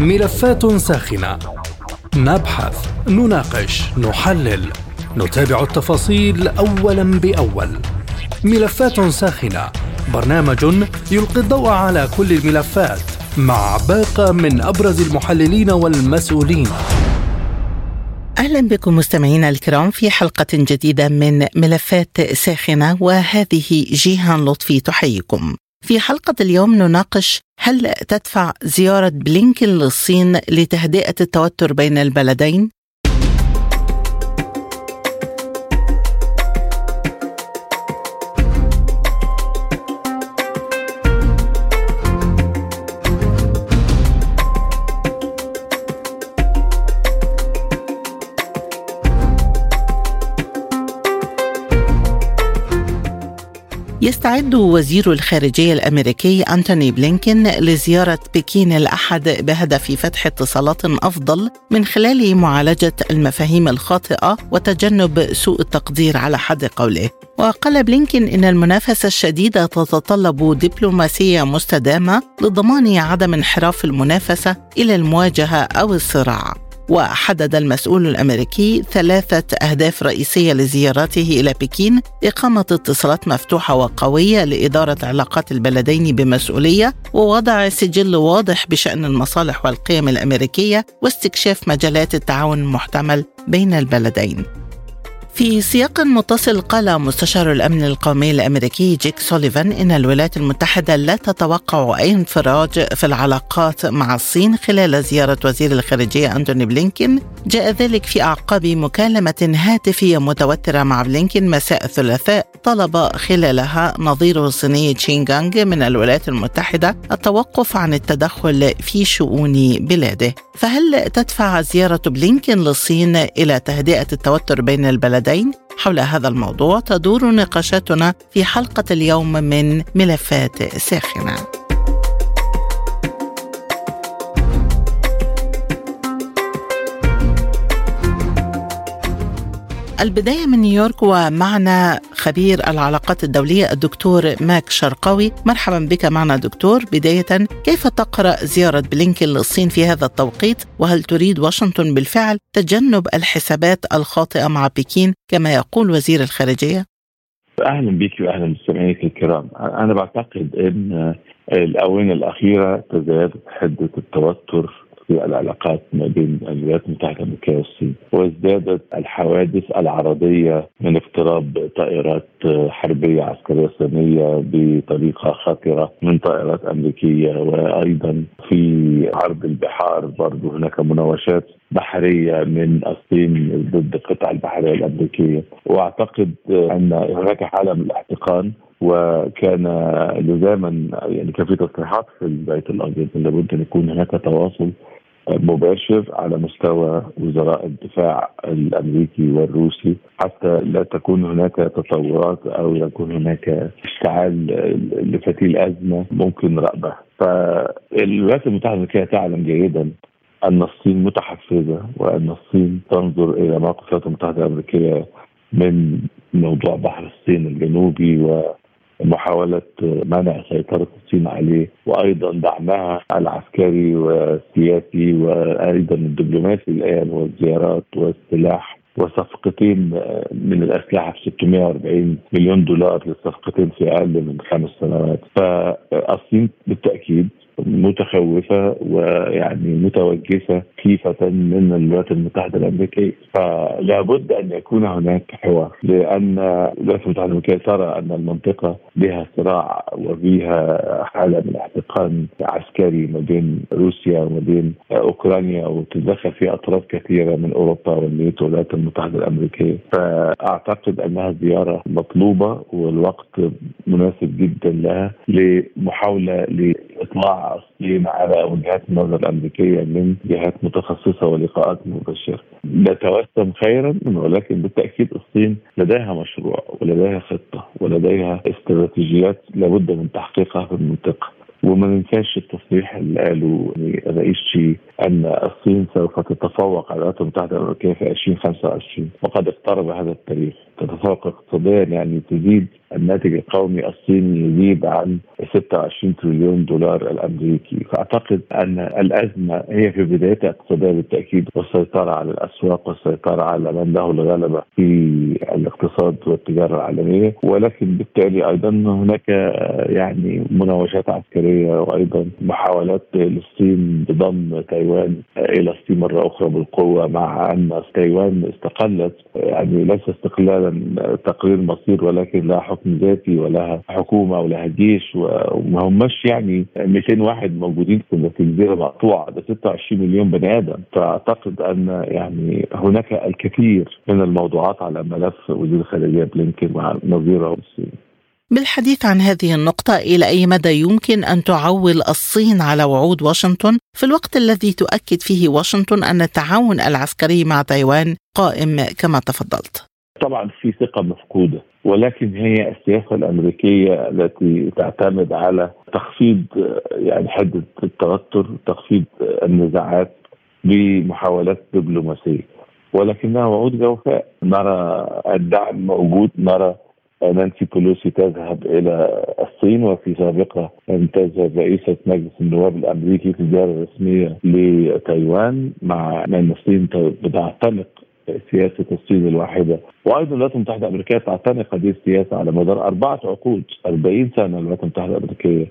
ملفات ساخنة نبحث، نناقش، نحلل، نتابع التفاصيل أولا بأول. ملفات ساخنة برنامج يلقي الضوء على كل الملفات مع باقة من أبرز المحللين والمسؤولين. أهلا بكم مستمعينا الكرام في حلقة جديدة من ملفات ساخنة وهذه جيهان لطفي تحييكم. في حلقة اليوم نناقش هل تدفع زيارة بلينكن للصين لتهدئة التوتر بين البلدين؟ يستعد وزير الخارجية الأمريكي أنتوني بلينكين لزيارة بكين الأحد بهدف فتح اتصالات أفضل من خلال معالجة المفاهيم الخاطئة وتجنب سوء التقدير على حد قوله. وقال بلينكين إن المنافسة الشديدة تتطلب دبلوماسية مستدامة لضمان عدم انحراف المنافسة إلى المواجهة أو الصراع. وحدد المسؤول الأمريكي ثلاثة أهداف رئيسية لزيارته إلى بكين إقامة اتصالات مفتوحة وقوية لإدارة علاقات البلدين بمسؤولية ووضع سجل واضح بشأن المصالح والقيم الأمريكية واستكشاف مجالات التعاون المحتمل بين البلدين. في سياق متصل قال مستشار الأمن القومي الأمريكي جيك سوليفان إن الولايات المتحدة لا تتوقع أي انفراج في العلاقات مع الصين خلال زيارة وزير الخارجية أنتوني بلينكين. جاء ذلك في أعقاب مكالمة هاتفية متوترة مع بلينكين مساء الثلاثاء طلب خلالها نظيره الصيني تشينغانغ من الولايات المتحدة التوقف عن التدخل في شؤون بلاده. فهل تدفع زيارة بلينكين للصين إلى تهدئة التوتر بين البلدين؟ حول هذا الموضوع تدور نقاشاتنا في حلقة اليوم من ملفات ساخنة. البداية من نيويورك ومعنا خبير العلاقات الدولية الدكتور ماك شرقاوي. مرحبا بك معنا دكتور. بداية كيف تقرأ زيارة بلينكين للصين في هذا التوقيت؟ وهل تريد واشنطن بالفعل تجنب الحسابات الخاطئة مع بكين كما يقول وزير الخارجية؟ أهلا بك واهلا بمستمعيك الكرام. أنا بعتقد إن الأونة الأخيرة تزايدت حدة التوتر العلاقات ما بين الولايات المتحدة الامريكيه والصين وازدادت الحوادث العرضية من اقتراب طائرات حربية عسكرية صينية بطريقة خطرة من طائرات أمريكية وأيضا في عرض البحار برضه هناك مناوشات بحرية من الصين ضد القطع البحرية الأمريكية. وأعتقد أن هناك حاله من الاحتقان وكان لزاما يعني كان في تصريحات في البيت الأبيض لابد أن يكون هناك تواصل مباشر على مستوى وزراء الدفاع الأمريكي والروسي. حتى لا تكون هناك تطورات أو يكون هناك اشتعال لفتيل أزمة ممكن رأبة. فالولايات المتحدة الامريكيه تعلم جيدا أن الصين متحفزة وأن الصين تنظر إلى موقف الولايات المتحدة الأمريكية من موضوع بحر الصين الجنوبي و محاولة منع سيطرة الصين عليه وأيضا دعمها العسكري والسياسي وأيضا الدبلوماسي الآن والزيارات والسلاح وصفقتين من الأسلحة ب 640 مليون دولار للصفقتين في أقل من خمس سنوات. فالصين بالتأكيد متخوفة ويعني متوجسة خيفة من الولايات المتحدة الأمريكية. فلا بد أن يكون هناك حوار لأن الولايات المتحدة الأمريكية ترى أن المنطقة بها صراع وفيها حالة من احتقان عسكري ما بين روسيا وما بين أوكرانيا وتتدخل في أطراف كثيرة من أوروبا والنيتو والولايات المتحدة الأمريكية. فأعتقد أنها زيارة مطلوبة والوقت مناسب جدا لها لمحاولة لإطلاع الصين على وجهات النظر الأمريكية من جهات متخصصة ولقاءات مباشرة. نتوسم خيرا ولكن بالتأكيد الصين لديها مشروع ولديها خطة ولديها استراتيجيات لابد من تحقيقها في المنطقة. وما ننساش التصريح اللي قاله رئيس شي أن الصين سوف تتفوق على الولايات المتحدة الأمريكية في 2025 وقد اقترب هذا التاريخ تتفوق اقتصاديا يعني تزيد الناتج القومي الصيني يزيد عن 26 تريليون دولار الأمريكي. فأعتقد أن الأزمة هي في بدايتها اقتصاديه بالتأكيد والسيطرة على الأسواق والسيطرة على من له الغلبة في الاقتصاد والتجارة العالمية. ولكن بالتالي أيضا هناك يعني مناوشات عسكرية وأيضا محاولات للصين بضم تايوان إلى الصين مرة أخرى بالقوة مع أن تايوان استقلت يعني ليس استقلالا تقرير مصير ولكن لها حكم ذاتي ولها حكومة ولها جيش وما هماش يعني 200 واحد موجودين في الجزيره مقطوعة. ده 26 مليون بني آدم. فأعتقد أن يعني هناك الكثير من الموضوعات على ملف وزير الخارجية بلينكن مع نظيره الصين. بالحديث عن هذه النقطة إلى أي مدى يمكن أن تعول الصين على وعود واشنطن؟ في الوقت الذي تؤكد فيه واشنطن أن التعاون العسكري مع تايوان قائم كما تفضلت؟ طبعا في ثقة مفقودة ولكن هي السياسة الأمريكية التي تعتمد على تخفيض يعني حدة التوتر تخفيض النزاعات بمحاولات دبلوماسية. ولكنها وعود جوفاء نرى الدعم موجود نرى نانسي بولوسي تذهب إلى الصين وفي سابقة ان تذهب رئيسة مجلس النواب الأمريكي في زياره رسميه لتايوان مع ان الصين بتعتنق سياسة الصين الواحدة. وأيضا الولايات المتحده الامريكيه تعتنق هذه السياسة على مدار أربعة عقود 40 سنة الولايات المتحده الامريكيه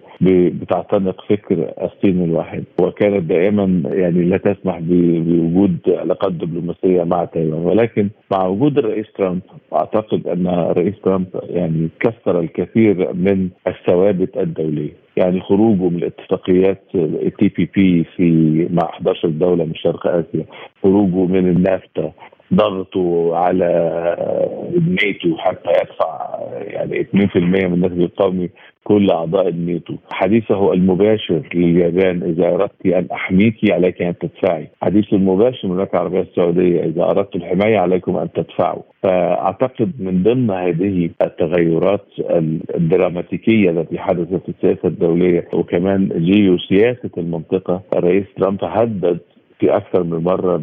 بتعتنق فكر الصين الواحد. وكانت دائما يعني لا تسمح بوجود علاقات دبلوماسية مع تايوان. ولكن مع وجود الرئيس ترامب أعتقد أن الرئيس ترامب يعني كسر الكثير من الثوابت الدولية. يعني خروجه من الاتفاقيات التي بي بي في مع 11 دولة من شرق آسيا خروجه من النافتا ضغطه على الناتو حتى يدفع يعني 2% من الناتج القومي كل أعضاء الناتو حديثه المباشر لليابان إذا أردت أن احميك عليك أن تدفعي. حديثه المباشر من المملكه العربية السعودية إذا أردت الحماية عليكم أن تدفعوا. فأعتقد من ضمن هذه التغيرات الدراماتيكية التي حدثت في السياسة الدولية وكمان جيوسياسة المنطقة الرئيس ترامب هدد في أكثر من مرة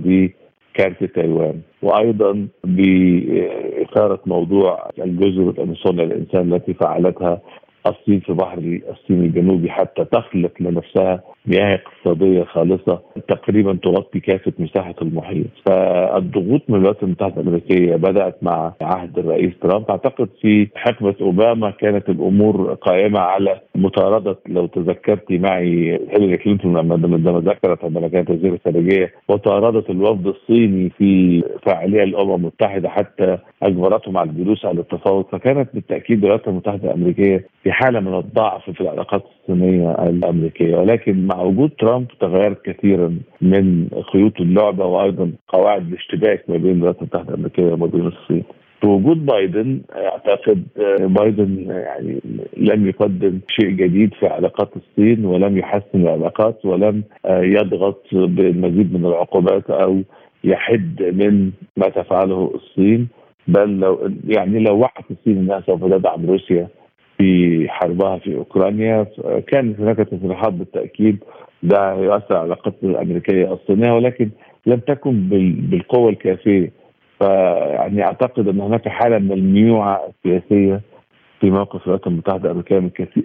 كارت تايوان وأيضا بإثارة موضوع الجزر الصنع الإنسان التي فعلتها الصين في بحر الصين الجنوبي حتى تخلق لنفسها مياه اقتصادية خالصة تقريبا تغطي كافة مساحة المحيط. فالضغوط من الولايات المتحدة الأمريكية بدأت مع عهد الرئيس ترامب. أعتقد في حقبة أوباما كانت الأمور قائمة على مطاردة لو تذكرتي معي هيلاري كلينتون عندما ذكرت عندما كانت وزيره الخارجية وطاردت الوفد الصيني في فاعليه الامم المتحدة حتى أجبرتهم على الجلوس على التفاوض. فكانت بالتأكيد الولايات المتحدة الأمريكية في حالة من الضعف في العلاقات الصينية الأمريكية. ولكن مع وجود ترامب تغيرت كثيرا من خيوط اللعبة وأيضا قواعد الاشتباك ما بين الولايات المتحدة الأمريكية وما بين الصين. في وجود بايدن أعتقد بايدن يعني لم يقدم شيء جديد في علاقات الصين ولم يحسن العلاقات ولم يضغط بالمزيد من العقوبات أو يحد من ما تفعله الصين بل لو يعني لو وعت الصين إنها سوف تدعم روسيا في حربها في أوكرانيا. كانت هناك تصريحات بالتأكيد. ده يؤثر على العلاقات الأمريكية الصينية ولكن لم تكن بالقوة الكافية. فيعني أعتقد أن هناك حالة من الميوعه السياسيه في موقف الولايات المتحدة الامريكيه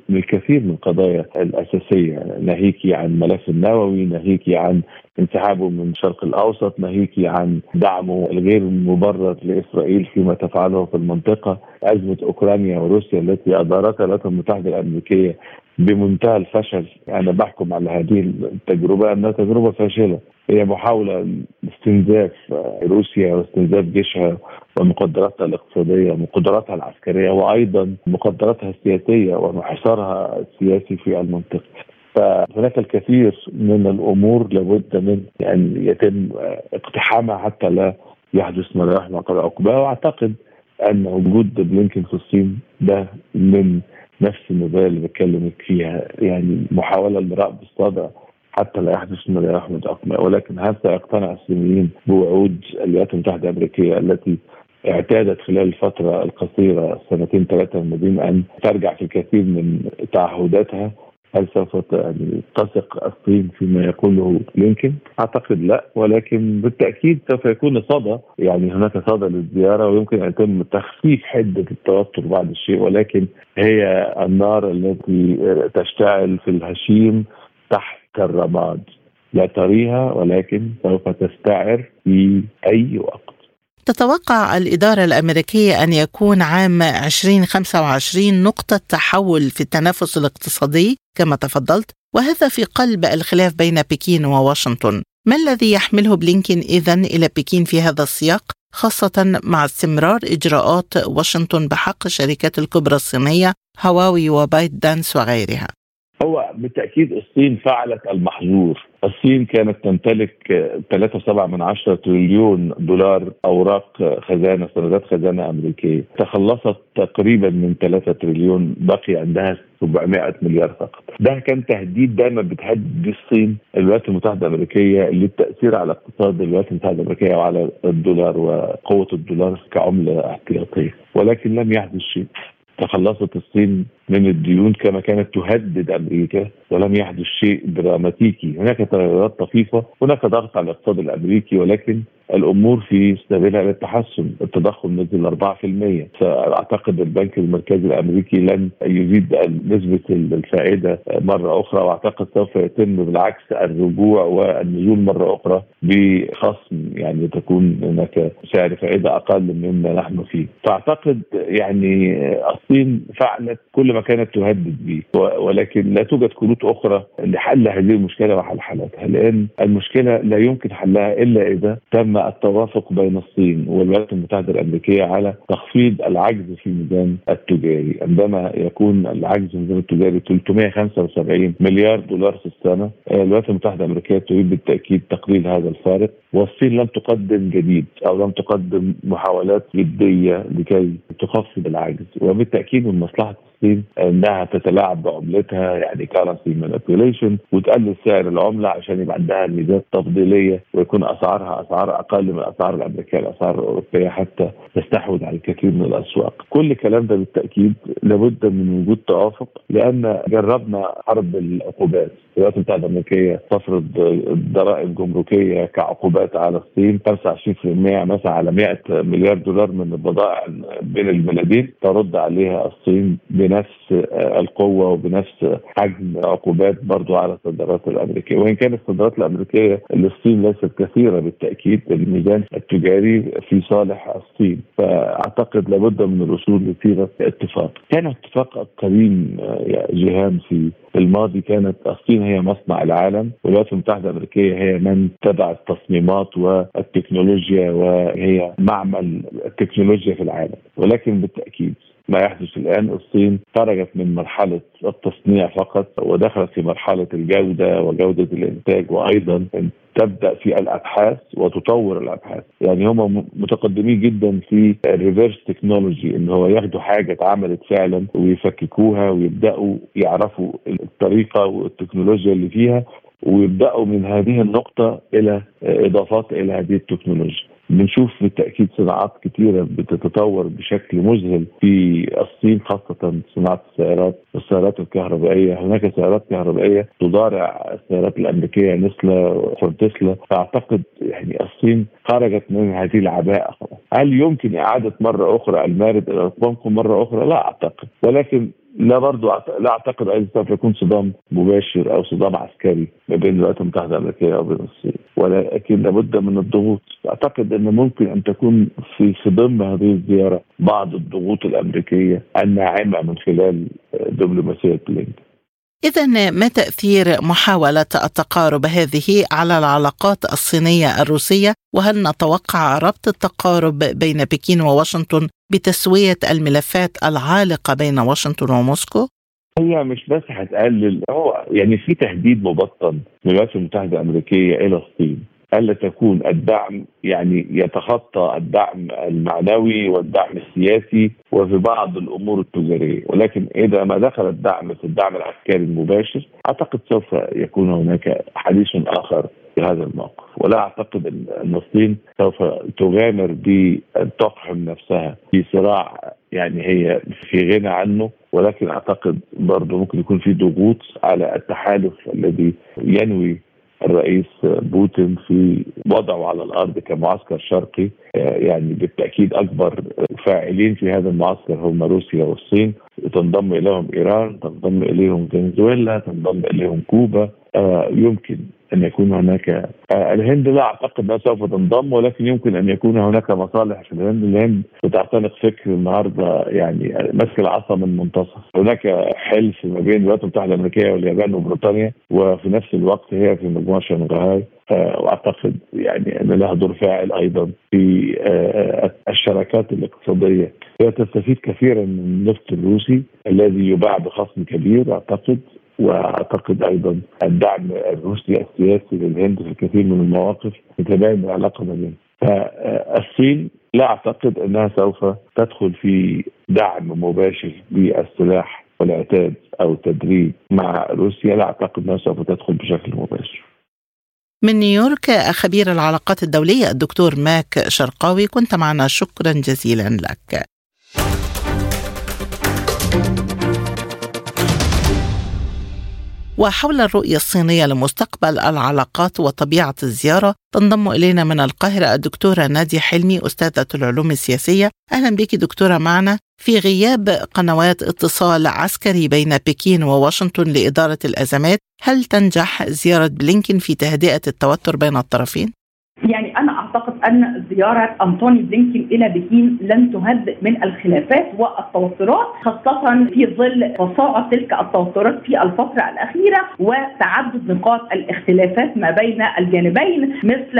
من الكثير من القضايا الأساسية ناهيكي عن الملف النووي ناهيكي عن انسحابه من الشرق الأوسط ناهيكي عن دعمه الغير مبرر لإسرائيل فيما تفعله في المنطقة أزمة أوكرانيا وروسيا التي أدارتها الولايات المتحدة الأمريكية بمنتهى الفشل. أنا بحكم على هذه التجربة أنها تجربة فاشلة. هي محاولة لاستنزاف روسيا واستنزاف جيشها ومقدراتها الاقتصادية ومقدراتها العسكرية وأيضا مقدراتها السياسية وانحصارها السياسي في المنطقة. فهناك الكثير من الأمور لابد من أن يتم اقتحامها حتى لا يحدث ما لا يحمق عقباه وأعتقد أن وجود بلينكن في الصين ده من نفس النظريه اللي بتكلمك فيها يعني محاولة لراء بالصدع حتى لا يحدث ما لا يحمد عقباه ولكن هل سيقتنع الصينيين بوعود الولايات المتحدة الأمريكية التي اعتادت خلال الفترة القصيرة سنتين ثلاثة الماضيين أن ترجع في الكثير من تعهداتها؟ هل سوف يعني تثق الصين فيما يقوله بلينكن؟ أعتقد لا. ولكن بالتأكيد سوف يكون صدى. يعني هناك صدى للزيارة ويمكن أن يتم تخفيف حدة التوتر بعض الشيء. ولكن هي النار التي تشتعل في الهشيم تحت الرماد. لا تريها ولكن سوف تستعر في أي وقت. تتوقع الإدارة الأمريكية أن يكون عام 2025 نقطة تحول في التنافس الاقتصادي كما تفضلت؟ وهذا في قلب الخلاف بين بكين وواشنطن. ما الذي يحمله بلينكين إذن إلى بكين في هذا السياق خاصة مع استمرار إجراءات واشنطن بحق الشركات الكبرى الصينية هواوي وبايت دانس وغيرها؟ هو بالتأكيد الصين فعلت المحظور. الصين كانت تمتلك 3.7 من عشرة تريليون دولار أوراق خزانة سندات خزانة أمريكية. تخلصت تقريبا من 3 تريليون بقي عندها 700 مليار فقط. ده كان تهديد دايما بتهدد الصين الولايات المتحدة الأمريكية للتأثير على اقتصاد الولايات المتحدة الأمريكية وعلى الدولار وقوة الدولار كعملة احتياطية. ولكن لم يحدث شيء. تخلصت الصين من الديون كما كانت تهدد أمريكا ولم يحدث شيء دراماتيكي، هناك تغيرات طفيفة، هناك ضغط على الاقتصاد الأمريكي ولكن الأمور في سبيلها للتحسن، التضخم نزل 4%، فأعتقد البنك المركزي الأمريكي لن يزيد نسبة الفائدة مرة أخرى وأعتقد سوف يتم بالعكس الرجوع والنزول مرة أخرى بخصم يعني تكون هناك سعر فائدة أقل مما نحن فيه، فأعتقد يعني الصين فعلت كل ما كانت تهدد به ولكن لا توجد كروت أخرى لحل هذه المشكلة وحلحلتها لأن المشكلة لا يمكن حلها إلا إذا تم التوافق بين الصين والولايات المتحدة الأمريكية على تخفيض العجز في الميزان التجاري. عندما يكون العجز في الميزان التجاري 375 مليار دولار في السنة الولايات المتحدة الأمريكية تريد بالتأكيد تقليل هذا الفارق والصين لم تقدم جديد أو لم تقدم محاولات جدية لكي تخفض العجز وبالتأكيد من مصلحة الصين انها تتلاعب بعملتها يعني currency manipulation وتقلل سعر العمله عشان يبقى عندها ميزات تفضيليه ويكون أسعارها أسعار أقل من الأسعار الأمريكية الأسعار الأوروبية حتى تستحوذ على الكثير من الأسواق. كل الكلام ده بالتأكيد لابد من وجود توافق لأن جربنا حرب العقوبات. الولايات المتحدة الأمريكية تفرض ضرائب جمركية كعقوبات على الصين 25% مثلا على 100 مليار دولار من البضائع بين البلدين ترد عليها الصين بنفس القوة وبنفس حجم عقوبات برضو على الصادرات الأمريكية. وإن كانت الصادرات الأمريكية للصين ليست كثيرة بالتأكيد الميزان التجاري في صالح الصين فأعتقد لابد من الوصول لصيغه اتفاق. كان اتفاق قديم جهام في الماضي كانت الصين هي مصنع العالم والولايات المتحدة الأمريكية هي من تبع التصميمات والتكنولوجيا وهي معمل التكنولوجيا في العالم ولكن بالتأكيد ما يحدث الآن الصين خرجت من مرحلة التصنيع فقط ودخلت في مرحلة الجودة وجودة الإنتاج وأيضا تبدأ في الأبحاث وتطور الأبحاث. يعني هم متقدمين جدا في ال reverse technology إن هو ياخدوا حاجة اتعملت فعلا ويفككوها ويبدأوا يعرفوا الطريقة والتكنولوجيا اللي فيها ويبدأوا من هذه النقطة إلى إضافات إلى هذه التكنولوجيا. بنشوف بالتأكيد صناعات كثيره بتتطور بشكل مذهل في الصين خاصة صناعة السيارات والسيارات الكهربائية. هناك سيارات كهربائية تضارع السيارات الأمريكية مثل تسلا. فأعتقد يعني الصين خرجت من هذه العباءة. هل يمكن إعادة مرة أخرى المارد إلى مرة أخرى؟ لا أعتقد. ولكن لا برضو لا أعتقد أيضا سوف يكون صدام مباشر أو صدام عسكري ما بين الولايات المتحدة الأمريكية وبين الصين ولكن لابد من الضغوط. أعتقد أن ممكن أن تكون في ضمن هذه الزيارة بعض الضغوط الأمريكية الناعمة من خلال دبلوماسية بلينكن. إذا ما تأثير محاولة التقارب هذه على العلاقات الصينية الروسية وهل نتوقع ربط التقارب بين بكين وواشنطن بتسوية الملفات العالقة بين واشنطن وموسكو؟ هي مش بس هتقلل هو يعني في تهديد مبطن من الولايات المتحدة الأمريكية إلى الصين ألا تكون الدعم يعني يتخطى الدعم المعنوي والدعم السياسي وفي بعض الأمور التجارية. ولكن إذا ما دخل الدعم في الدعم العسكري المباشر أعتقد سوف يكون هناك حديث آخر في هذا الموقف. ولا أعتقد أن الصين سوف تغامر بان تقحم نفسها في صراع يعني هي في غنى عنه. ولكن أعتقد برضه ممكن يكون في ضغوط على التحالف الذي ينوي الرئيس بوتين في وضعه على الأرض كمعسكر شرقي يعني بالتأكيد أكبر فاعلين في هذا المعسكر هم روسيا والصين. تنضم إليهم إيران تنضم إليهم فنزويلا تنضم إليهم كوبا. آه، يمكن أن يكون هناك آه، الهند لا أعتقد أنها سوف تنضم ولكن يمكن أن يكون هناك مصالح في الهند. الهند بتعتنق فكر النهارده يعني مسك العصا من منتصف. هناك حلف ما بين الولايات المتحدة الأمريكية واليابان وبريطانيا وفي نفس الوقت هي في مجموعة شنغهاي. وأعتقد يعني أن لها دور فاعل أيضا في الشراكات الاقتصادية. هي تستفيد كثيرا من النفط الروسي الذي يباع بخصم كبير أعتقد وأعتقد أيضا الدعم الروسي السياسي للهند في الكثير من المواقف يتبين العلاقه ما بينهم فالصين لا أعتقد أنها سوف تدخل في دعم مباشر بالسلاح والعتاد أو التدريب مع روسيا. لا أعتقد أنها سوف تدخل بشكل مباشر. من نيويورك خبير العلاقات الدولية الدكتور ماك شرقاوي كنت معنا شكرا جزيلا لك. وحول الرؤية الصينية لمستقبل العلاقات وطبيعة الزيارة تنضم إلينا من القاهرة الدكتورة نادية حلمي أستاذة العلوم السياسية أهلا بك دكتورة معنا في غياب قنوات اتصال عسكري بين بكين وواشنطن لإدارة الأزمات هل تنجح زيارة بلينكين في تهدئة التوتر بين الطرفين؟ يعني أنا أعتقد أن زيارة أنطوني بلينكين إلى بكين لن تهدئ من الخلافات والتوترات خاصة في ظل تصاعد تلك التوترات في الفترة الأخيرة وتعدد نقاط الاختلافات ما بين الجانبين مثل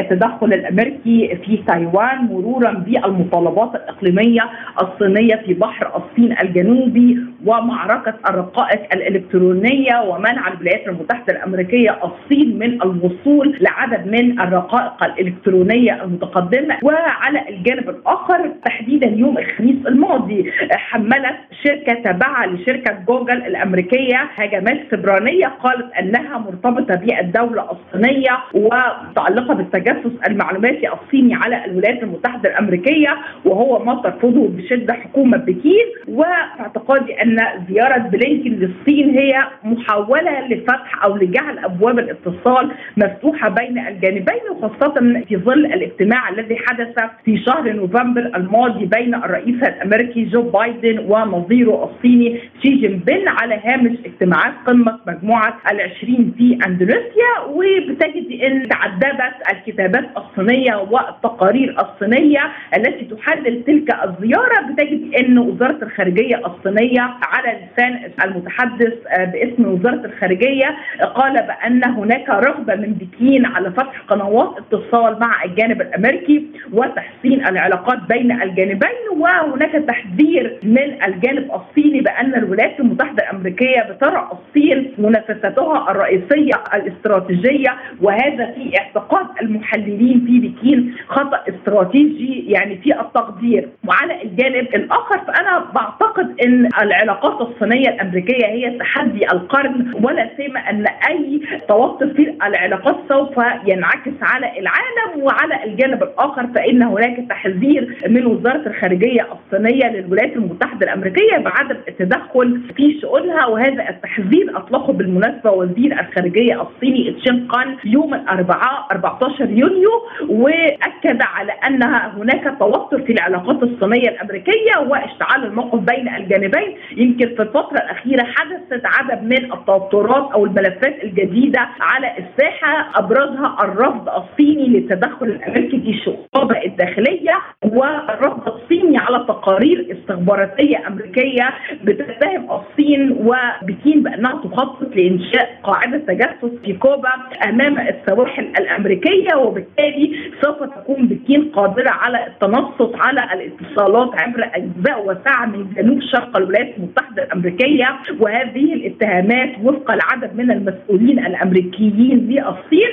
التدخل الأمريكي في تايوان مرورا بالمطالبات الإقليمية الصينية في بحر الصين الجنوبي ومعركة الرقائق الإلكترونية ومنع الولايات المتحدة الأمريكية الصين من الوصول لعدد من الرقائق الإلكترونية المتقدمة. وعلى الجانب الآخر تحديدا يوم الخميس الماضي حملت شركة تابعة لشركة جوجل الأمريكية هجمات سبرانيه قالت أنها مرتبطة بالدولة الصينية ومتعلقة بالتجسس المعلوماتي الصيني على الولايات المتحدة الأمريكية وهو ما ترفضه بشدة حكومة بكين. وفي اعتقادي ان زيارة بلينكن للصين هي محاوله لفتح أو لجعل أبواب الاتصال مفتوحة بين الجانبين وخاصة في ظل الاجتماع الذي حدث في شهر نوفمبر الماضي بين الرئيس الأمريكي جو بايدن ونظيره الصيني شي جين بين على هامش اجتماعات قمة مجموعة العشرين في اندونيسيا وبتجد إن تعددت الكتابات الصينية والتقارير الصينية التي تحلل تلك الزيارة بتجد إن وزارة الخارجية الصينية على لسان المتحدث باسم وزارة الخارجية قال بأن هناك رغبة من بكين على فتح قنوات اتصال مع الجانب الأمريكي وتحسين العلاقات بين الجانبين وهناك تحذير من الجانب الصيني بأن الولايات المتحدة الأمريكية بترى الصين منافستها الرئيسية الاستراتيجية وهذا في اعتقاد المحللين في بكين خطأ استراتيجي يعني في التقدير. وعلى الجانب الآخر فأنا بعتقد إن العلاقات الصينية الأمريكية هي تحدي القرن ولا سيما أن أي توتر في العلاقات سوف ينعكس على العالم وعلى الجانب الآخر فإن هناك تحذير من وزارة الخارجية الصينية للولايات المتحدة الأمريكية بعدم التدخل في شؤونها وهذا التحذير أطلقه بالمناسبة وزير الخارجية الصيني تشين قان يوم الأربعاء 14 يونيو وأكد على ان هناك توتر في العلاقات الصينية الأمريكية واشتعال الموقف بين الجانبين يمكن في الفترة الأخيرة حدثت عدد من التوترات أو الملفات الجديدة على الساحة أبرزها الرفض الصيني للتدخل الأمريكي في الشؤون الداخليه والرفض الصيني على تقارير استخباراتية أمريكية بتتهم الصين وبكين بأنها تخطط لإنشاء قاعدة تجسس في كوبا أمام السواحل الأمريكية وبالتالي سوف تكون بكين قادرة على التنصت على الاتصالات عبر أجزاء واسعه من جنوب شرق الولايات المتحدة الأمريكية وهذه الاتهامات وفق العدد من المسؤولين الأمريكيين للصين.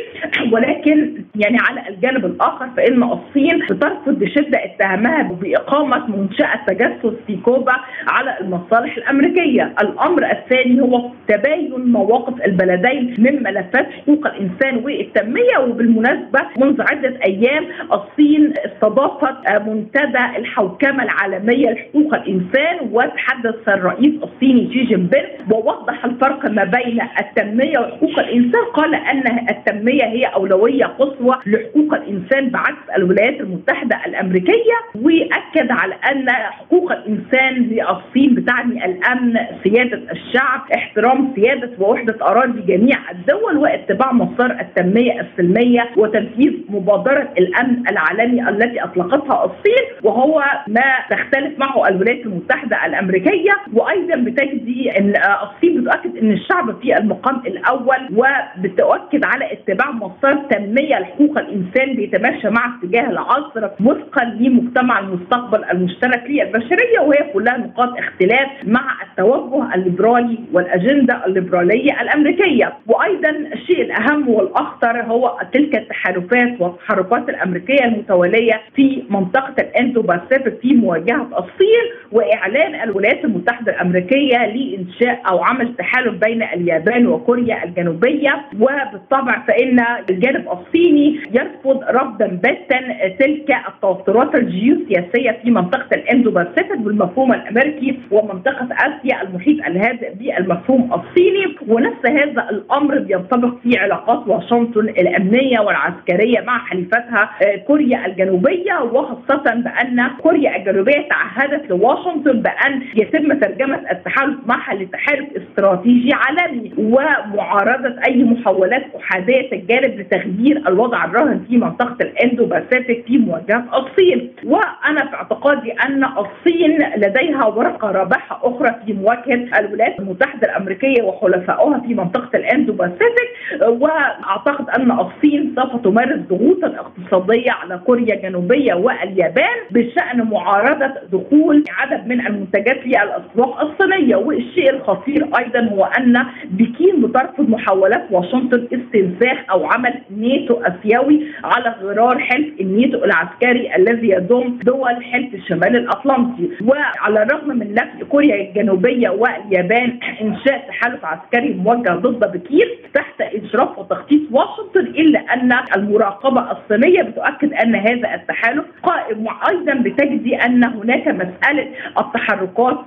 ولكن يعني على الجانب الآخر فإن الصين بترفض بشدة اتهامها بإقامة منشأة تجسس في كوبا على المصالح الأمريكية، الأمر الثاني هو تباين مواقف البلدين من ملفات حقوق الإنسان والتنمية. وبالمناسبة منذ عدة أيام الصين استضافت منتدى الحوكمة العالمية لحقوق الإنسان وتحدث الرئيس الصيني شي جين بين ووضح الفرق ما بين التنمية وحقوق الإنسان. قال أن التنمية هي أولوية قصوى لحقوق الإنسان بعكس الولايات المتحدة الأمريكية وأكد على أن حقوق الإنسان للصين بتعني الأمن سيادة الشعب احترام سيادة ووحدة أراضي جميع الدول واتباع مسار التنمية السلمية وتنفيذ مبادرة الأمن العالمي التي أطلقتها الصين وهو ما تختلف معه الولايات المتحدة الأمريكية. وأيضا بتجدي إن الصين بتؤكد إن الشعب في المقام الأول وبتؤكد على اتباع مسار تنمية لحقوق الإنسان بيتماشى مع اتجاه العصر وفقا لمجتمع المستقبل المشترك للبشرية وهي كلها نقاط اختلاف مع التوجه الليبرالي والأجندة الليبرالية الأمريكية. وأيضا الشيء الأهم والأخطر هو تلك التحالفات والتحركات الأمريكية المتوالية في منطقة الاندو باسيفيك في مواجهة الصين وإعلان الولايات المتحدة الأمريكية لإنشاء أو عمل تحالف بين اليابان وكوريا الجنوبية. وبالطبع فإن الجانب الصيني يرفض رفضا باتا تلك التوترات الجيوسياسية في منطقة الاندو باسيفيك بالمفهوم الأمريكي ومنطقة آسيا المحيط الهادئ بالمفهوم الصيني. ونفس هذا الأمر بينطبق في علاقات واشنطن الأمنية والعسكرية مع حليفتها كوريا الجنوبية وخاصة بأن كوريا الجنوبية تعهدت لواشنطن بأن يتم ترجمة التحالف معها لتحالف استراتيجي عالمي ومعارضة أي محاولات أحادية الجانب لتغيير الوضع الراهن في منطقة الاندو باسيفيك في مواجهة الصين. وأنا في اعتقادي أن الصين لديها ورقة رابحة أخرى في مواجهة الولايات المتحدة الأمريكية وحلفائها في منطقة الاندو باسيفيك وأعتقد أن الصين سوف تمارس ضغوطا اقتصادية على كوريا الجنوبية واليابان بشأن معارضة دخول عدد من المنتجات للاسواق الصينية والشيء الخطير أيضا هو أن بكين بترفض محاولات واشنطن استنساخ أو عمل ناتو آسيوي على غرار حلف الناتو العسكري الذي يضم دول حلف الشمال الأطلنطي. وعلى الرغم من نفي كوريا الجنوبية واليابان إنشاء تحالف عسكري موجه ضد بكين تحت إشراف وتخطيط واشنطن إلا أن المراقبة الصينية بتؤكد أن هذا التحالف قائم وأيضا بتجدي أن هناك مسألة التحركات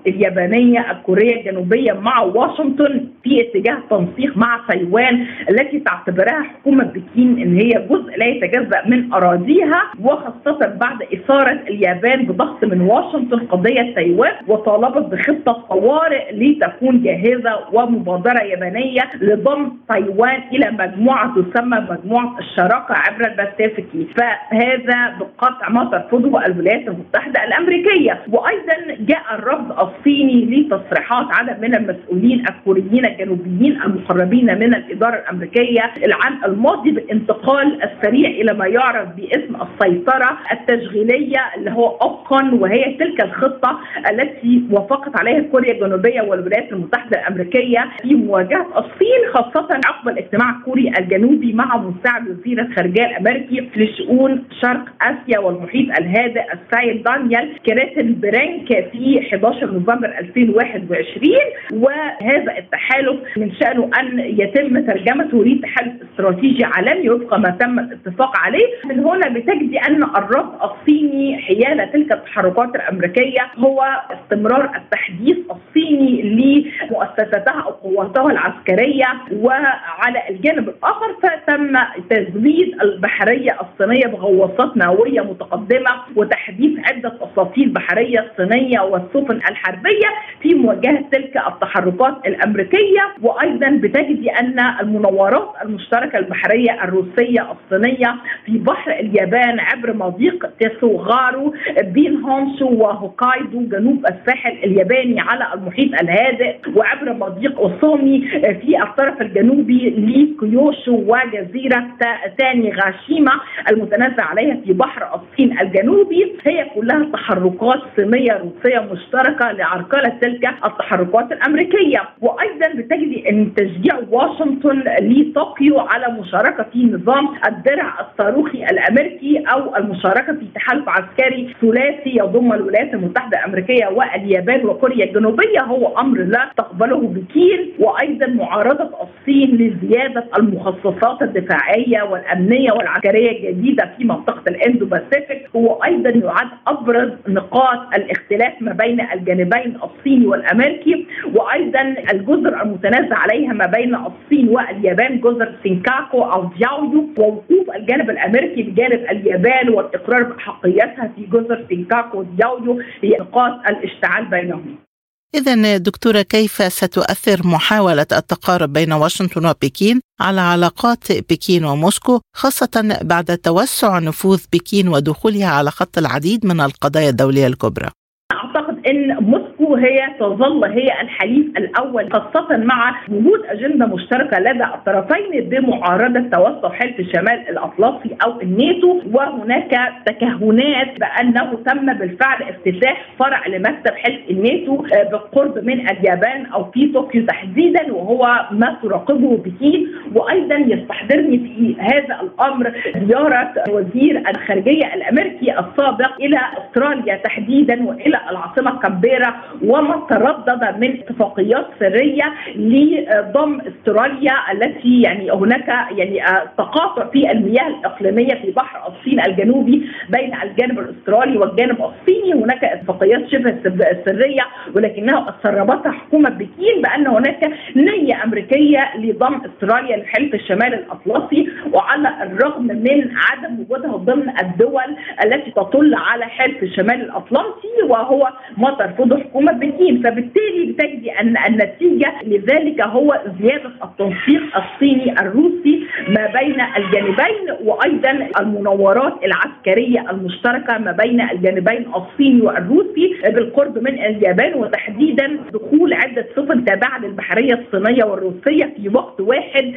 اليابانيه الكورية الجنوبية مع واشنطن في اتجاه تنسيق مع تايوان التي تعتبرها حكومة بكين إن هي جزء لا يتجزأ من أراضيها وخاصة بعد إثارة اليابان بضغط من واشنطن قضية تايوان وطالبت بخطة طوارئ لتكون جاهزة ومبادرة يابانية لضم تايوان إلى مجموعة تسمى مجموعة الشراكة عبر الباسيفيكي. فهذا بالقطع ما ترفضه الولايات المتحدة الأمريكية. وأيضا جاء الرفض الصيني لتصريحات عدد من المسؤولين الكوريين الجنوبيين المقربين من الإدارة الأمريكية العام الماضي بالانتقال السريع إلى ما يعرف باسم السيطرة التشغيلية اللي هو OPCON وهي تلك الخطة التي وافقت عليها كوريا الجنوبية والولايات المتحدة الأمريكية في مواجهة الصين خاصة عقب الاجتماع الكوري الجنوبي مع مساعد وزير الخارجية الأمريكي لشؤون شرق آسيا والمحيط الهادئ السيد دانيال كريتن برينك في 11 نوفمبر 2021 وهذا التحالف من شأنه أن يتم ترجمته لتحالف استراتيجي عالمي وفق ما تم الاتفاق عليه. من هنا بتجدي أن الرد الصيني حيال تلك التحركات الأمريكية هو استمرار التحديث الصيني لمؤسساتها أو قواتها العسكرية وعلى الجانب الآخر فتم تزويد البحرية الصينية بغواصات نووية متقدمة وتحديث عدة اساطيل بحرية صينية والسفن الحربيه في مواجهة تلك التحركات الأمريكية وأيضا بتجدي أن المناورات المشتركة البحرية الروسية الصينية في بحر اليابان عبر مضيق تسوغارو بين هونشو وهوكايدو جنوب الساحل الياباني على المحيط الهادئ وعبر مضيق اوسومي في الطرف الجنوبي لكيوشو وجزيرة تاني غاشيما المتنازع عليها في بحر الصين الجنوبي. هي كلها تحركات صينية روسية مشتركة لعرقله تلك التحركات الأمريكية. وأيضا بتجدي أن تشجيع واشنطن لطوكيو على مشاركة في نظام الدرع الصاروخي الأمريكي أو المشاركة في تحالف عسكري ثلاثي يضم الولايات المتحدة الأمريكية واليابان وكوريا الجنوبية. هو أمر لا تقبله بكين وأيضا معارضة الصين لزيادة المخصصات الدفاعية والأمنية والعسكرية الجديدة في منطقة الاندو باسيفيك هو أيضا يعد أبرز نقاط الاختلاف ما بين الجانبين الصيني والأمريكي وأيضا الجزر المتنازع عليها ما بين الصين واليابان جزر سينكاكو أو دياويو ووقوف الجانب الأمريكي بجانب اليابان والاقرار باحقيتها في جزر سينكاكو ودياويو هي نقاط الاشتعال بينهم. إذا دكتورة كيف ستؤثر محاولة التقارب بين واشنطن وبكين على علاقات بكين وموسكو خاصة بعد توسع نفوذ بكين ودخولها على خط العديد من القضايا الدولية الكبرى؟ أعتقد أن موسكو هي تظل هي الحليف الأول خاصة مع وجود أجندة مشتركة لدى الطرفين بمعارضة توسع حلف الشمال الأطلسي أو الناتو. وهناك تكهنات بأنه تم بالفعل افتتاح فرع لمكتب حلف الناتو آه، بالقرب من اليابان أو في طوكيو تحديدا وهو ما تراقبه بكين وأيضا يستحضرني في هذا الأمر زيارة وزير الخارجية الأمريكي السابق إلى أستراليا تحديدا وإلى العاصمة كامبيرا. وما تردد من اتفاقيات سرية لضم استراليا التي يعني هناك يعني آه، تقاطع في المياه الإقليمية في بحر الصين الجنوبي بين الجانب الأسترالي والجانب الصيني. هناك اتفاقيات شبه سرية ولكنها سربتها حكومة بكين بأن هناك نية أمريكية لضم استراليا لحلف الشمال الأطلسي. وعلى الرغم من عدم وجودها ضمن الدول التي تطل على حلف الشمال الأطلسي وهو ما ترفضه بكين فبالتالي بتجدي أن النتيجة لذلك هو زيادة التنسيق الصيني الروسي ما بين الجانبين وأيضا المناورات العسكرية المشتركة ما بين الجانبين الصيني والروسي بالقرب من اليابان وتحديدا دخول عدة سفن تابعة للبحرية الصينية والروسية في وقت واحد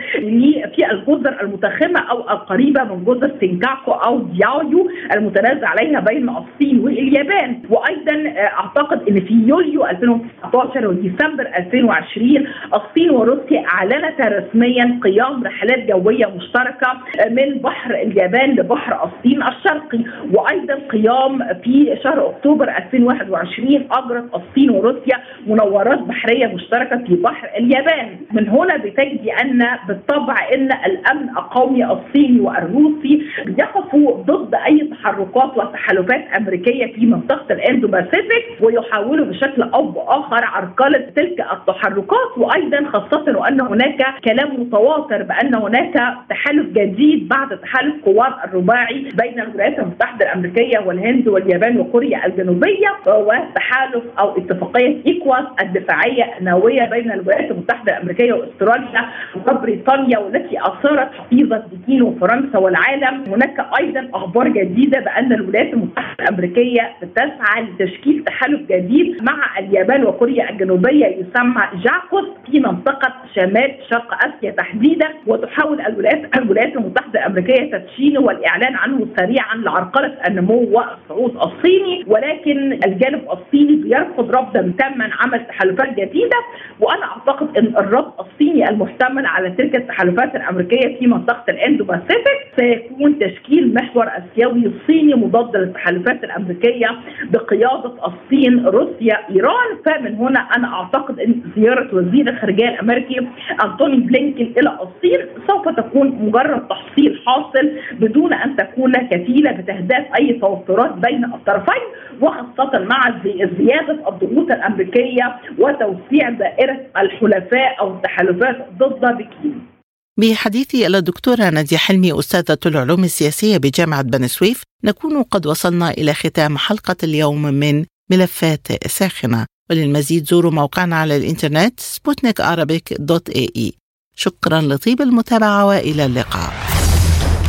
في الجزر المتخمة أو القريبة من جزر سينكاكو أو دياويو المتنازع عليها بين الصين واليابان. وأيضا أعتقد إن في يوليو 2019 وديسمبر 2020 الصين وروسيا اعلنتا رسميا قيام رحلات جوية مشتركة من بحر اليابان لبحر الصين الشرقي وأيضا قيام في شهر أكتوبر 2021 اجرت الصين وروسيا مناورات بحرية مشتركة في بحر اليابان. من هنا بتجدي أن بالطبع إن الأمن القومي الصيني والروسي يقفوا ضد أي تحركات وتحالفات أمريكية في منطقة الاندو باسيفيك ويحاولوا بشكل أو بآخر عرقلة تلك التحركات. وأيضا خاصة وان هناك كلام متواتر بأن هناك تحالف جديد بعد تحالف قوات الرباعي بين الولايات المتحدة الأمريكية والهند واليابان وكوريا الجنوبية وتحالف أو اتفاقية أوكوس الدفاعية النووية بين الولايات المتحدة الأمريكية وأستراليا وبريطانيا والتي أثارت حفيظة بكين وفرنسا والعالم. هناك أيضا أخبار جديدة بأن الولايات المتحدة الأمريكية تسعى لتشكيل تحالف جديد مع اليابان وكوريا الجنوبية يسمى جاكوس في منطقة شمال شرق آسيا تحديدا وتحاول الولايات الولايات المتحدة الأمريكية تدشينه والإعلان عنه سريعا لعرقلة النمو والصعود الصيني ولكن الجانب الصيني بيرفض رفضا تاما عمل تحالفات جديدة. وأنا أعتقد إن الرفض الصيني المحتمل على تلك التحالفات الأمريكية في منطقة الإندو باسيفيك سيكون تشكيل محور آسيوي صيني مضاد للتحالفات الأمريكية بقيادة الصين روسيا إيران. فمن هنا أنا أعتقد إن زيارة وزير الخارجية الأمريكي أنتوني بلينكن إلى الصين سوف تكون مجرد تحصيل حاصل بدون أن تكون كفيله بتهدئه أي توترات بين الطرفين وخاصة مع زيادة الضغوط الأمريكية وتوسيع دائرة الحلفاء أو التحالفات ضد بكين. بحديثي إلى الدكتورة نادية حلمي أستاذة العلوم السياسية بجامعة بني سويف نكون قد وصلنا إلى ختام حلقة اليوم من ملفات ساخنة. وللمزيد زوروا موقعنا على الإنترنت سبوتنيك dot ae. شكرا لطيب المتابعة وإلى اللقاء.